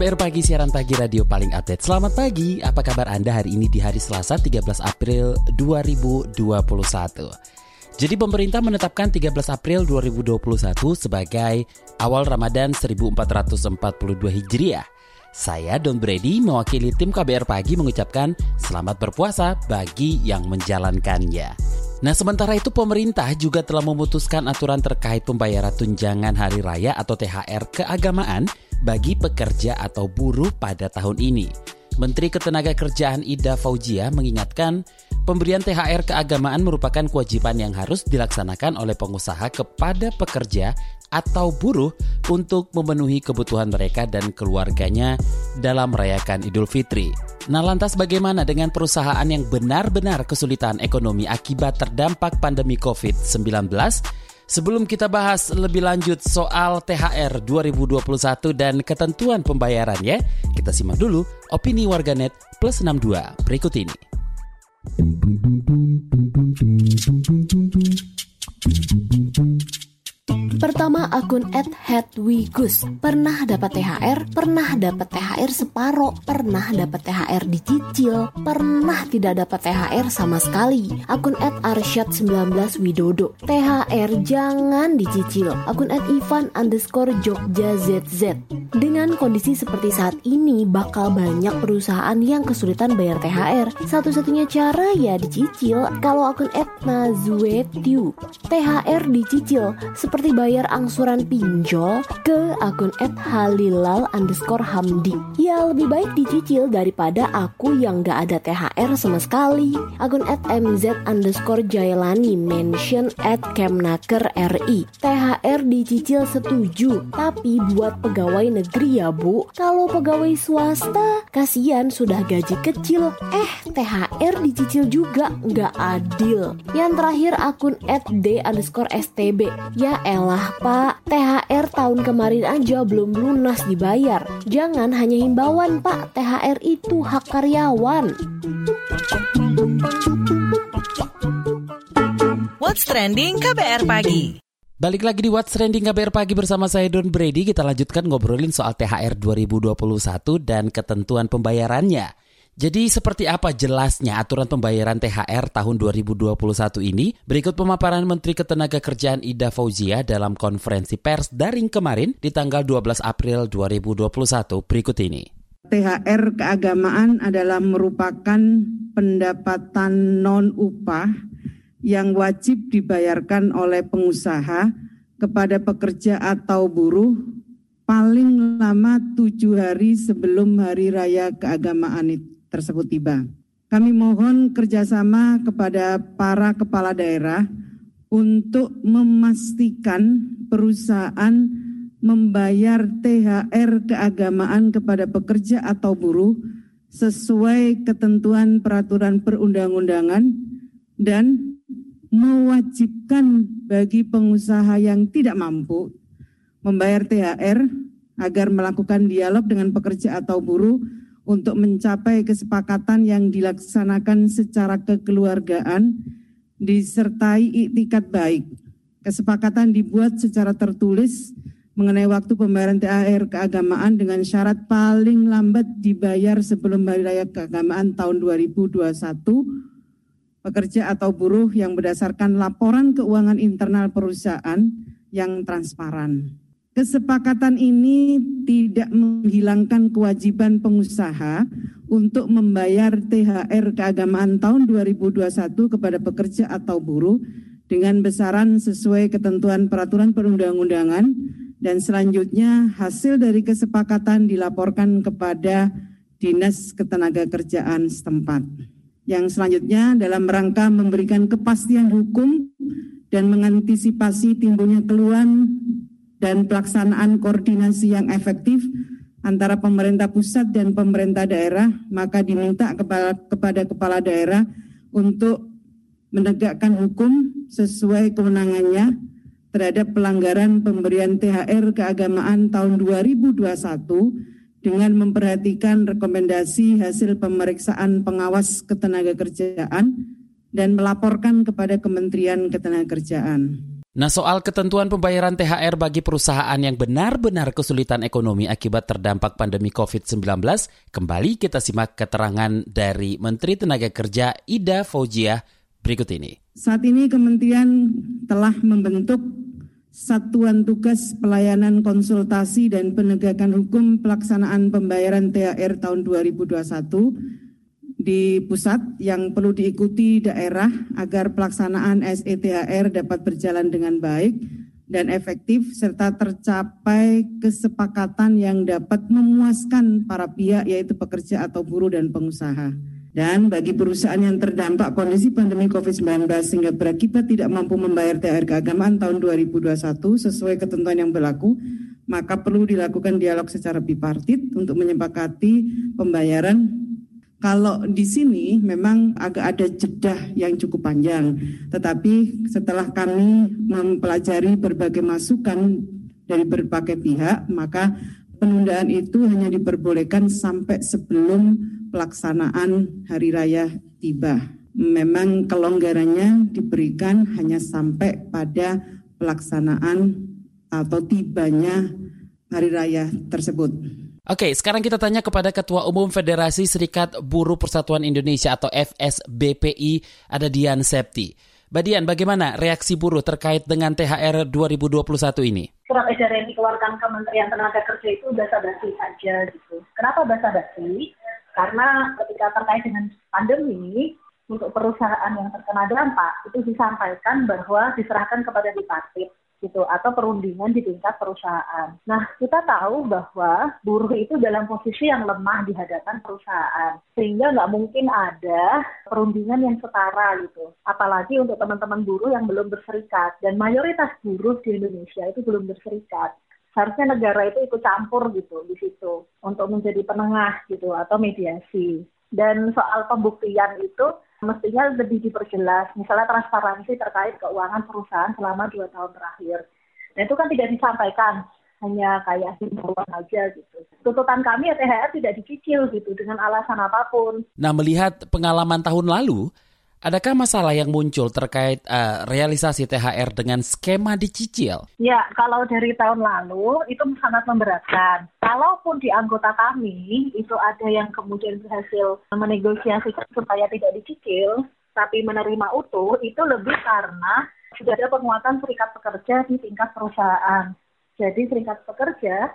KBR Pagi, siaran pagi radio paling update. Selamat pagi, apa kabar Anda hari ini di hari Selasa 13 April 2021? Jadi pemerintah menetapkan 13 April 2021 sebagai awal Ramadan 1442 Hijriah. Saya Don Brady mewakili tim KBR Pagi mengucapkan selamat berpuasa bagi yang menjalankannya. Nah sementara itu pemerintah juga telah memutuskan aturan terkait pembayaran tunjangan hari raya atau THR keagamaan bagi pekerja atau buruh pada tahun ini. Menteri Ketenagakerjaan Ida Fauzia mengingatkan pemberian THR keagamaan merupakan kewajiban yang harus dilaksanakan oleh pengusaha kepada pekerja atau buruh untuk memenuhi kebutuhan mereka dan keluarganya dalam merayakan Idul Fitri. Nah, lantas bagaimana dengan perusahaan yang benar-benar kesulitan ekonomi akibat terdampak pandemi COVID-19? Sebelum kita bahas lebih lanjut soal THR 2021 dan ketentuan pembayarannya, kita simak dulu opini warganet plus 62 berikut ini. Pertama akun @headwigus pernah dapat THR, pernah dapat THR separo, pernah dapat THR dicicil, pernah tidak dapat THR sama sekali. Akun @arsyad19 widodo THR jangan dicicil. Akun @ivan underscore jogja zz dengan kondisi seperti saat ini bakal banyak perusahaan yang kesulitan bayar THR. Satu-satunya cara ya dicicil. Kalau akun @nazuetiu THR dicicil seperti bayar bayar angsuran pinjol ke akun @halilal underscore hamdi. Ya lebih baik dicicil daripada aku yang gak ada THR sama sekali. Akun mz underscore jailani mention at kemnaker ri. THR dicicil setuju, tapi buat pegawai negeri ya bu. Kalau pegawai swasta, kasihan sudah gaji kecil. Eh THR dicicil juga nggak adil. Yang terakhir akun d underscore stb. Ya elah Ah pak, THR tahun kemarin aja belum lunas dibayar. Jangan hanya himbauan pak, THR itu hak karyawan. What's Trending KBR Pagi Balik lagi di What's Trending KBR Pagi bersama saya Don Brady. Kita lanjutkan ngobrolin soal THR 2021 dan ketentuan pembayarannya. Jadi seperti apa jelasnya aturan pembayaran THR tahun 2021 ini? Berikut pemaparan Menteri Ketenagakerjaan Ida Fauzia dalam konferensi pers daring kemarin di tanggal 12 April 2021 berikut ini. THR keagamaan adalah merupakan pendapatan non-upah yang wajib dibayarkan oleh pengusaha kepada pekerja atau buruh paling lama tujuh hari sebelum hari raya keagamaan itu tersebut tiba. Kami mohon kerjasama kepada para kepala daerah untuk memastikan perusahaan membayar THR keagamaan kepada pekerja atau buruh sesuai ketentuan peraturan perundang-undangan dan mewajibkan bagi pengusaha yang tidak mampu membayar THR agar melakukan dialog dengan pekerja atau buruh untuk mencapai kesepakatan yang dilaksanakan secara kekeluargaan disertai iktikat baik. Kesepakatan dibuat secara tertulis mengenai waktu pembayaran THR keagamaan dengan syarat paling lambat dibayar sebelum hari raya keagamaan tahun 2021 pekerja atau buruh yang berdasarkan laporan keuangan internal perusahaan yang transparan. Kesepakatan ini tidak menghilangkan kewajiban pengusaha untuk membayar THR keagamaan tahun 2021 kepada pekerja atau buruh dengan besaran sesuai ketentuan peraturan perundang-undangan dan selanjutnya hasil dari kesepakatan dilaporkan kepada Dinas Ketenagakerjaan setempat. Yang selanjutnya dalam rangka memberikan kepastian hukum dan mengantisipasi timbulnya keluhan dan pelaksanaan koordinasi yang efektif, antara pemerintah pusat dan pemerintah daerah, maka diminta kepada, kepada kepala daerah untuk menegakkan hukum sesuai kewenangannya terhadap pelanggaran pemberian THR keagamaan tahun 2021 dengan memperhatikan rekomendasi hasil pemeriksaan pengawas ketenaga kerjaan dan melaporkan kepada Kementerian Ketenagakerjaan. Nah, soal ketentuan pembayaran THR bagi perusahaan yang benar-benar kesulitan ekonomi akibat terdampak pandemi COVID-19, kembali kita simak keterangan dari Menteri Tenaga Kerja Ida Fauzia berikut ini. Saat ini Kementerian telah membentuk Satuan Tugas Pelayanan Konsultasi dan Penegakan Hukum Pelaksanaan Pembayaran THR tahun 2021 di pusat yang perlu diikuti daerah agar pelaksanaan SETHR dapat berjalan dengan baik dan efektif serta tercapai kesepakatan yang dapat memuaskan para pihak yaitu pekerja atau buruh dan pengusaha. Dan bagi perusahaan yang terdampak kondisi pandemi COVID-19 sehingga berakibat tidak mampu membayar THR keagamaan tahun 2021 sesuai ketentuan yang berlaku, maka perlu dilakukan dialog secara bipartit untuk menyepakati pembayaran kalau di sini memang agak ada jeda yang cukup panjang, tetapi setelah kami mempelajari berbagai masukan dari berbagai pihak, maka penundaan itu hanya diperbolehkan sampai sebelum pelaksanaan hari raya tiba. Memang kelonggarannya diberikan hanya sampai pada pelaksanaan atau tibanya hari raya tersebut. Oke, sekarang kita tanya kepada Ketua Umum Federasi Serikat Buruh Persatuan Indonesia atau FSBPI, ada Dian Septi. Badian, bagaimana reaksi buruh terkait dengan THR 2021 ini? Surat edaran yang dikeluarkan Kementerian Tenaga Kerja itu basa-basi saja gitu. Kenapa basa-basi? Karena ketika terkait dengan pandemi, untuk perusahaan yang terkena dampak itu disampaikan bahwa diserahkan kepada dipartit gitu atau perundingan di tingkat perusahaan. Nah, kita tahu bahwa buruh itu dalam posisi yang lemah di hadapan perusahaan, sehingga nggak mungkin ada perundingan yang setara gitu. Apalagi untuk teman-teman buruh yang belum berserikat dan mayoritas buruh di Indonesia itu belum berserikat. Seharusnya negara itu ikut campur gitu di situ untuk menjadi penengah gitu atau mediasi. Dan soal pembuktian itu mestinya lebih diperjelas, misalnya transparansi terkait keuangan perusahaan selama dua tahun terakhir. Dan itu kan tidak disampaikan, hanya kayak himbauan aja gitu. Tuntutan kami ya THR tidak dicicil gitu dengan alasan apa pun. Nah melihat pengalaman tahun lalu, Adakah masalah yang muncul terkait uh, realisasi THR dengan skema dicicil? Ya, kalau dari tahun lalu itu sangat memberatkan. Kalaupun di anggota kami itu ada yang kemudian berhasil menegosiasikan supaya tidak dicicil, tapi menerima utuh, itu lebih karena sudah ada penguatan serikat pekerja di tingkat perusahaan. Jadi serikat pekerja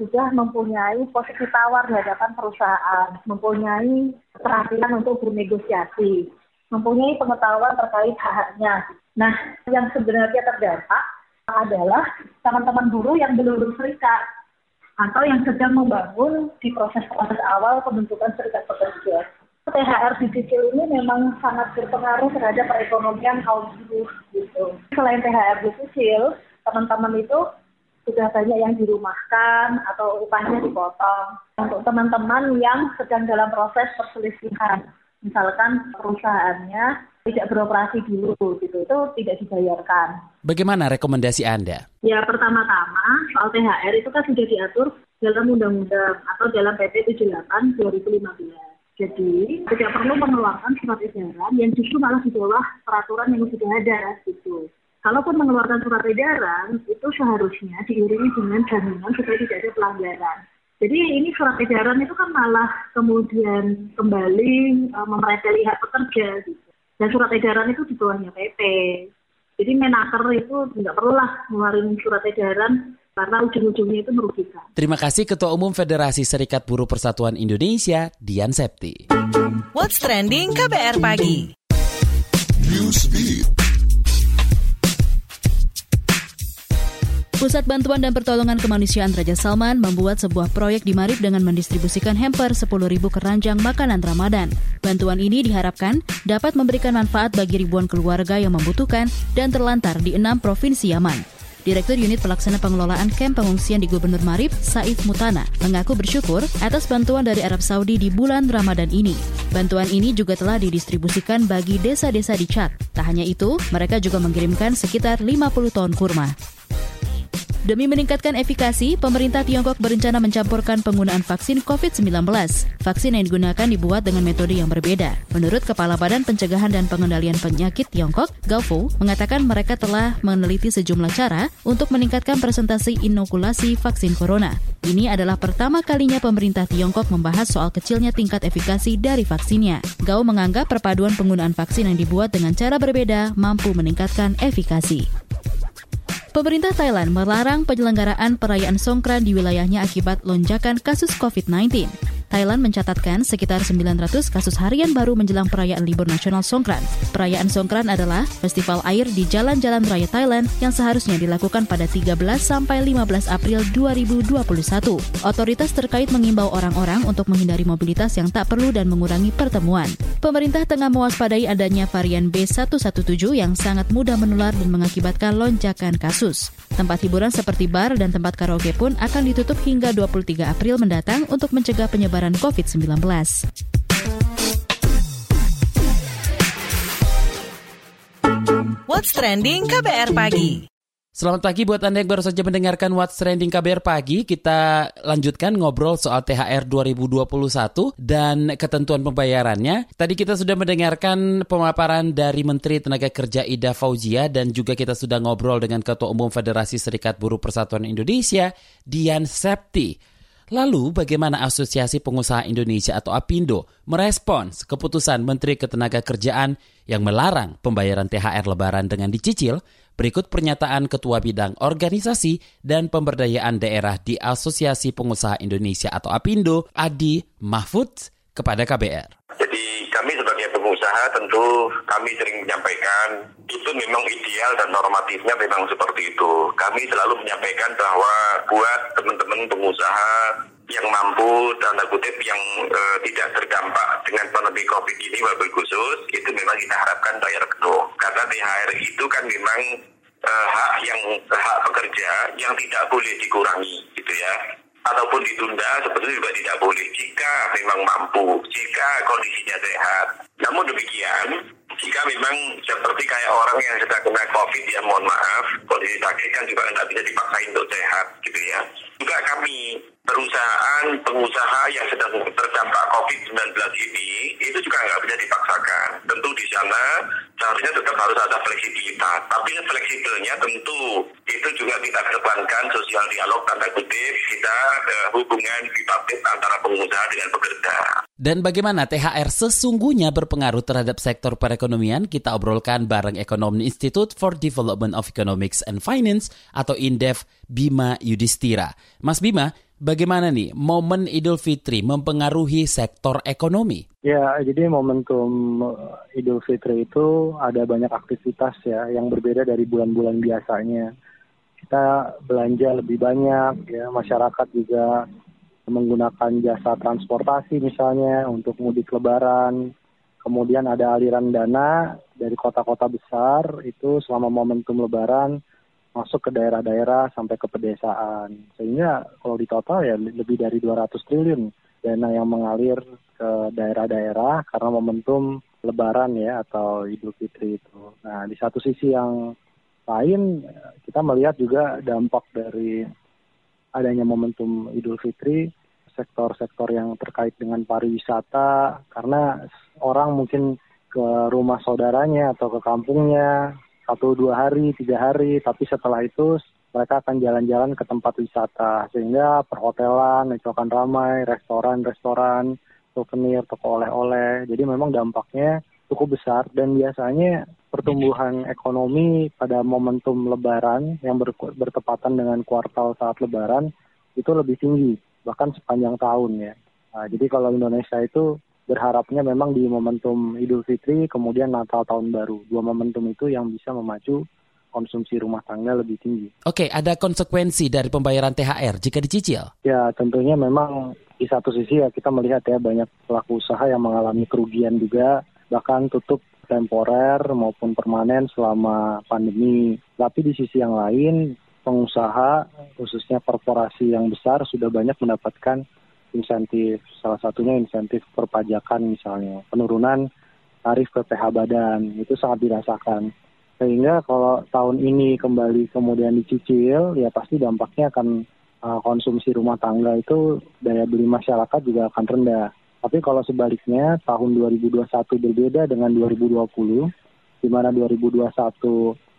sudah mempunyai posisi tawar di hadapan perusahaan, mempunyai perhatian untuk bernegosiasi mempunyai pengetahuan terkait hak-haknya. Nah, yang sebenarnya terdampak adalah teman-teman buruh yang belum berserikat atau yang sedang membangun di proses-proses awal pembentukan serikat pekerja. THR dicicil ini memang sangat berpengaruh terhadap perekonomian kaum buruh gitu. Selain THR dicicil, teman-teman itu sudah banyak yang dirumahkan atau upahnya dipotong. Untuk teman-teman yang sedang dalam proses perselisihan, misalkan perusahaannya tidak beroperasi dulu gitu itu tidak dibayarkan. Bagaimana rekomendasi Anda? Ya pertama-tama soal THR itu kan sudah diatur dalam undang-undang atau dalam PP 78 2015. Jadi tidak perlu mengeluarkan surat edaran yang justru malah di bawah peraturan yang sudah ada gitu. Kalaupun mengeluarkan surat edaran itu seharusnya diiringi dengan jaminan supaya tidak ada pelanggaran. Jadi ini surat edaran itu kan malah kemudian kembali uh, memerintah hak pekerja gitu. Dan surat edaran itu di bawahnya PP. Jadi menaker itu tidak perlulah mengeluarkan surat edaran karena ujung-ujungnya itu merugikan. Terima kasih Ketua Umum Federasi Serikat Buruh Persatuan Indonesia, Dian Septi. What's Trending KBR Pagi. Newsbeat. Pusat Bantuan dan Pertolongan Kemanusiaan Raja Salman membuat sebuah proyek di Marib dengan mendistribusikan hamper 10.000 keranjang makanan Ramadan. Bantuan ini diharapkan dapat memberikan manfaat bagi ribuan keluarga yang membutuhkan dan terlantar di enam provinsi Yaman. Direktur Unit Pelaksana Pengelolaan Kamp Pengungsian di Gubernur Marib, Saif Mutana, mengaku bersyukur atas bantuan dari Arab Saudi di bulan Ramadan ini. Bantuan ini juga telah didistribusikan bagi desa-desa di Chad. Tak hanya itu, mereka juga mengirimkan sekitar 50 ton kurma. Demi meningkatkan efikasi, pemerintah Tiongkok berencana mencampurkan penggunaan vaksin COVID-19. Vaksin yang digunakan dibuat dengan metode yang berbeda. Menurut Kepala Badan Pencegahan dan Pengendalian Penyakit Tiongkok, Gao mengatakan mereka telah meneliti sejumlah cara untuk meningkatkan presentasi inokulasi vaksin corona. Ini adalah pertama kalinya pemerintah Tiongkok membahas soal kecilnya tingkat efikasi dari vaksinnya. Gao menganggap perpaduan penggunaan vaksin yang dibuat dengan cara berbeda mampu meningkatkan efikasi. Pemerintah Thailand melarang penyelenggaraan perayaan Songkran di wilayahnya akibat lonjakan kasus COVID-19. Thailand mencatatkan sekitar 900 kasus harian baru menjelang perayaan libur nasional Songkran. Perayaan Songkran adalah festival air di jalan-jalan raya Thailand yang seharusnya dilakukan pada 13 sampai 15 April 2021. Otoritas terkait mengimbau orang-orang untuk menghindari mobilitas yang tak perlu dan mengurangi pertemuan. Pemerintah tengah mewaspadai adanya varian B117 yang sangat mudah menular dan mengakibatkan lonjakan kasus. Tempat hiburan seperti bar dan tempat karaoke pun akan ditutup hingga 23 April mendatang untuk mencegah penyebaran penyebaran COVID-19. What's Trending KBR Pagi Selamat pagi buat Anda yang baru saja mendengarkan What's Trending KBR Pagi. Kita lanjutkan ngobrol soal THR 2021 dan ketentuan pembayarannya. Tadi kita sudah mendengarkan pemaparan dari Menteri Tenaga Kerja Ida Fauzia dan juga kita sudah ngobrol dengan Ketua Umum Federasi Serikat Buruh Persatuan Indonesia, Dian Septi. Lalu bagaimana Asosiasi Pengusaha Indonesia atau APindo merespons keputusan Menteri Ketenagakerjaan yang melarang pembayaran THR lebaran dengan dicicil? Berikut pernyataan Ketua Bidang Organisasi dan Pemberdayaan Daerah di Asosiasi Pengusaha Indonesia atau APindo, Adi Mahfud, kepada KBR. Kami sebagai pengusaha tentu kami sering menyampaikan itu memang ideal dan normatifnya memang seperti itu. Kami selalu menyampaikan bahwa buat teman-teman pengusaha yang mampu tanda kutip yang e, tidak terdampak dengan pandemi covid ini wabil khusus itu memang kita harapkan bayar penuh karena THR itu kan memang e, hak yang hak pekerja yang tidak boleh dikurangi gitu ya ataupun ditunda sebetulnya juga tidak boleh jika memang mampu, jika kondisinya sehat. Namun demikian, jika memang seperti kayak orang yang sedang kena COVID ya mohon maaf, kondisi sakit kan juga tidak bisa dipaksain untuk sehat gitu ya. Juga kami perusahaan, pengusaha yang sedang terdampak COVID-19 ini, itu juga nggak bisa dipaksakan. Tentu di sana seharusnya tetap harus ada fleksibilitas. Tapi fleksibelnya tentu itu juga kita kedepankan sosial dialog tanda kutip, kita eh, hubungan bipartit antara pengusaha dengan pekerja. Dan bagaimana THR sesungguhnya berpengaruh terhadap sektor perekonomian? Kita obrolkan bareng Ekonom Institute for Development of Economics and Finance atau INDEF Bima Yudhistira. Mas Bima, Bagaimana nih momen Idul Fitri mempengaruhi sektor ekonomi? Ya, jadi momentum Idul Fitri itu ada banyak aktivitas ya yang berbeda dari bulan-bulan biasanya. Kita belanja lebih banyak ya, masyarakat juga menggunakan jasa transportasi misalnya untuk mudik lebaran. Kemudian ada aliran dana dari kota-kota besar itu selama momentum lebaran masuk ke daerah-daerah sampai ke pedesaan. Sehingga kalau di total ya lebih dari 200 triliun dana yang mengalir ke daerah-daerah karena momentum lebaran ya atau Idul Fitri itu. Nah, di satu sisi yang lain kita melihat juga dampak dari adanya momentum Idul Fitri sektor-sektor yang terkait dengan pariwisata karena orang mungkin ke rumah saudaranya atau ke kampungnya satu dua hari tiga hari. Tapi setelah itu mereka akan jalan-jalan ke tempat wisata. Sehingga perhotelan akan ramai restoran-restoran souvenir toko oleh-oleh. Jadi memang dampaknya cukup besar. Dan biasanya pertumbuhan ekonomi pada momentum lebaran yang bertepatan dengan kuartal saat lebaran itu lebih tinggi bahkan sepanjang tahun ya. Nah, jadi kalau Indonesia itu berharapnya memang di momentum Idul Fitri kemudian Natal tahun baru dua momentum itu yang bisa memacu konsumsi rumah tangga lebih tinggi. Oke, ada konsekuensi dari pembayaran THR jika dicicil? Ya, tentunya memang di satu sisi ya kita melihat ya banyak pelaku usaha yang mengalami kerugian juga bahkan tutup temporer maupun permanen selama pandemi. Tapi di sisi yang lain pengusaha khususnya korporasi yang besar sudah banyak mendapatkan insentif. Salah satunya insentif perpajakan misalnya, penurunan tarif PPh badan itu sangat dirasakan. Sehingga kalau tahun ini kembali kemudian dicicil, ya pasti dampaknya akan uh, konsumsi rumah tangga itu daya beli masyarakat juga akan rendah. Tapi kalau sebaliknya tahun 2021 berbeda dengan 2020, di mana 2021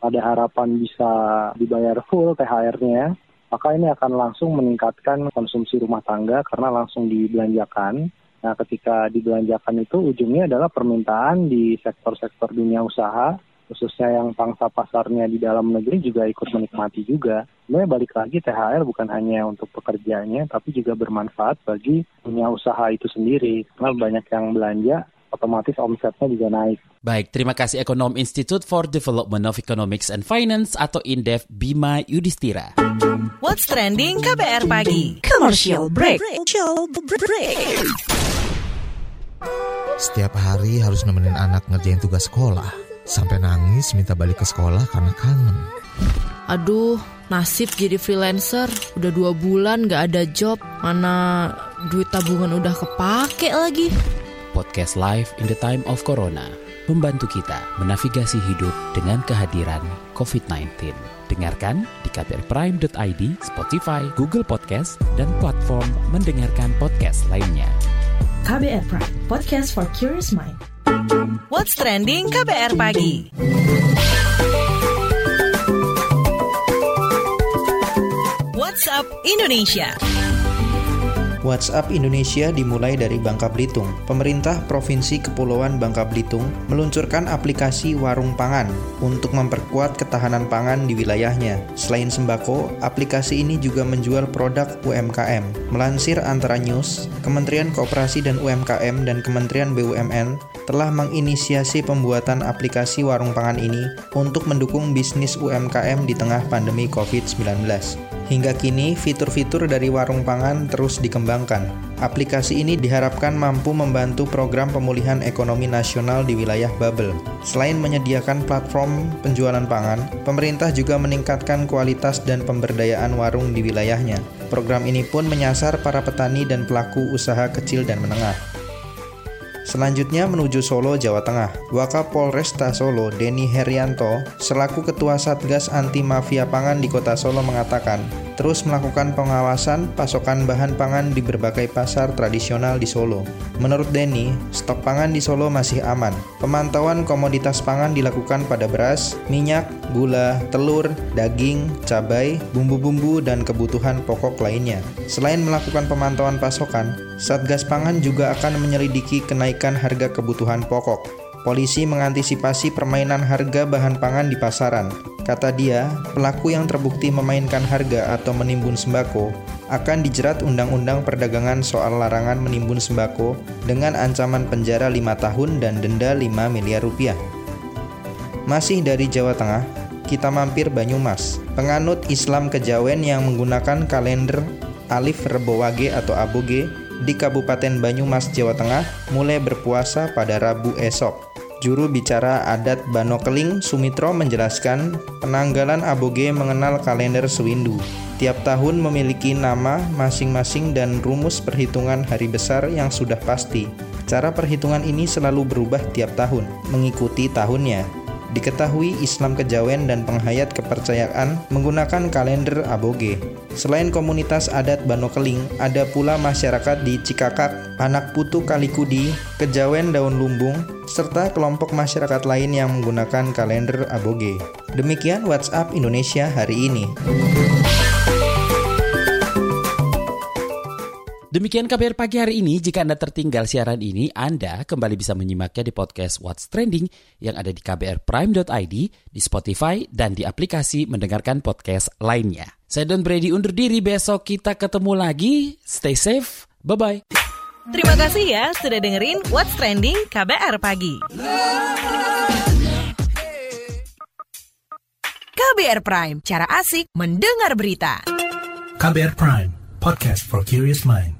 ada harapan bisa dibayar full THR-nya, maka ini akan langsung meningkatkan konsumsi rumah tangga karena langsung dibelanjakan. Nah, ketika dibelanjakan itu ujungnya adalah permintaan di sektor-sektor dunia usaha khususnya yang pangsa pasarnya di dalam negeri juga ikut menikmati juga. Sebenarnya balik lagi THR bukan hanya untuk pekerjanya, tapi juga bermanfaat bagi dunia usaha itu sendiri. Karena banyak yang belanja, otomatis omsetnya juga naik. Baik, terima kasih Ekonom Institute for Development of Economics and Finance atau INDEF Bima Yudhistira. What's trending KBR pagi? Commercial break. Commercial break. Setiap hari harus nemenin anak ngerjain tugas sekolah Sampai nangis minta balik ke sekolah karena kangen. Aduh, nasib jadi freelancer. Udah dua bulan gak ada job. Mana duit tabungan udah kepake lagi. Podcast live in the time of Corona membantu kita menavigasi hidup dengan kehadiran COVID-19. Dengarkan di kbrprime.id, Spotify, Google Podcast, dan platform mendengarkan podcast lainnya. KBR Prime, podcast for curious mind. What's trending KBR pagi? WhatsApp Indonesia. WhatsApp Indonesia dimulai dari Bangka Belitung. Pemerintah Provinsi Kepulauan Bangka Belitung meluncurkan aplikasi Warung Pangan untuk memperkuat ketahanan pangan di wilayahnya. Selain sembako, aplikasi ini juga menjual produk UMKM. Melansir Antara News, Kementerian Kooperasi dan UMKM dan Kementerian BUMN telah menginisiasi pembuatan aplikasi warung pangan ini untuk mendukung bisnis UMKM di tengah pandemi COVID-19. Hingga kini, fitur-fitur dari warung pangan terus dikembangkan. Aplikasi ini diharapkan mampu membantu program pemulihan ekonomi nasional di wilayah Babel. Selain menyediakan platform penjualan pangan, pemerintah juga meningkatkan kualitas dan pemberdayaan warung di wilayahnya. Program ini pun menyasar para petani dan pelaku usaha kecil dan menengah. Selanjutnya menuju Solo, Jawa Tengah. Wakapolresta Solo, Denny Herianto, selaku Ketua Satgas Anti Mafia Pangan di Kota Solo mengatakan, terus melakukan pengawasan pasokan bahan pangan di berbagai pasar tradisional di Solo. Menurut Denny, stok pangan di Solo masih aman. Pemantauan komoditas pangan dilakukan pada beras, minyak, gula, telur, daging, cabai, bumbu-bumbu, dan kebutuhan pokok lainnya. Selain melakukan pemantauan pasokan, Satgas Pangan juga akan menyelidiki kenaikan harga kebutuhan pokok. Polisi mengantisipasi permainan harga bahan pangan di pasaran. Kata dia, pelaku yang terbukti memainkan harga atau menimbun sembako akan dijerat Undang-Undang Perdagangan soal larangan menimbun sembako dengan ancaman penjara 5 tahun dan denda 5 miliar rupiah. Masih dari Jawa Tengah, kita mampir Banyumas. Penganut Islam Kejawen yang menggunakan kalender Alif Rebowage atau Aboge di Kabupaten Banyumas, Jawa Tengah mulai berpuasa pada Rabu esok. Juru bicara adat Banokeling Sumitro menjelaskan penanggalan aboge mengenal kalender Sewindu. Tiap tahun memiliki nama masing-masing dan rumus perhitungan hari besar yang sudah pasti. Cara perhitungan ini selalu berubah tiap tahun, mengikuti tahunnya. Diketahui Islam Kejawen dan penghayat kepercayaan menggunakan kalender aboge. Selain komunitas adat Banokeling, ada pula masyarakat di Cikakak, Anak Putu Kalikudi, Kejawen Daun Lumbung, serta kelompok masyarakat lain yang menggunakan kalender aboge. Demikian WhatsApp Indonesia hari ini. Demikian kabar pagi hari ini. Jika Anda tertinggal siaran ini, Anda kembali bisa menyimaknya di podcast What's Trending yang ada di kbrprime.id, di Spotify, dan di aplikasi mendengarkan podcast lainnya. Saya Don Brady undur diri, besok kita ketemu lagi. Stay safe, bye-bye. Terima kasih ya sudah dengerin What's Trending KBR Pagi. KBR Prime, cara asik mendengar berita. KBR Prime, podcast for curious mind.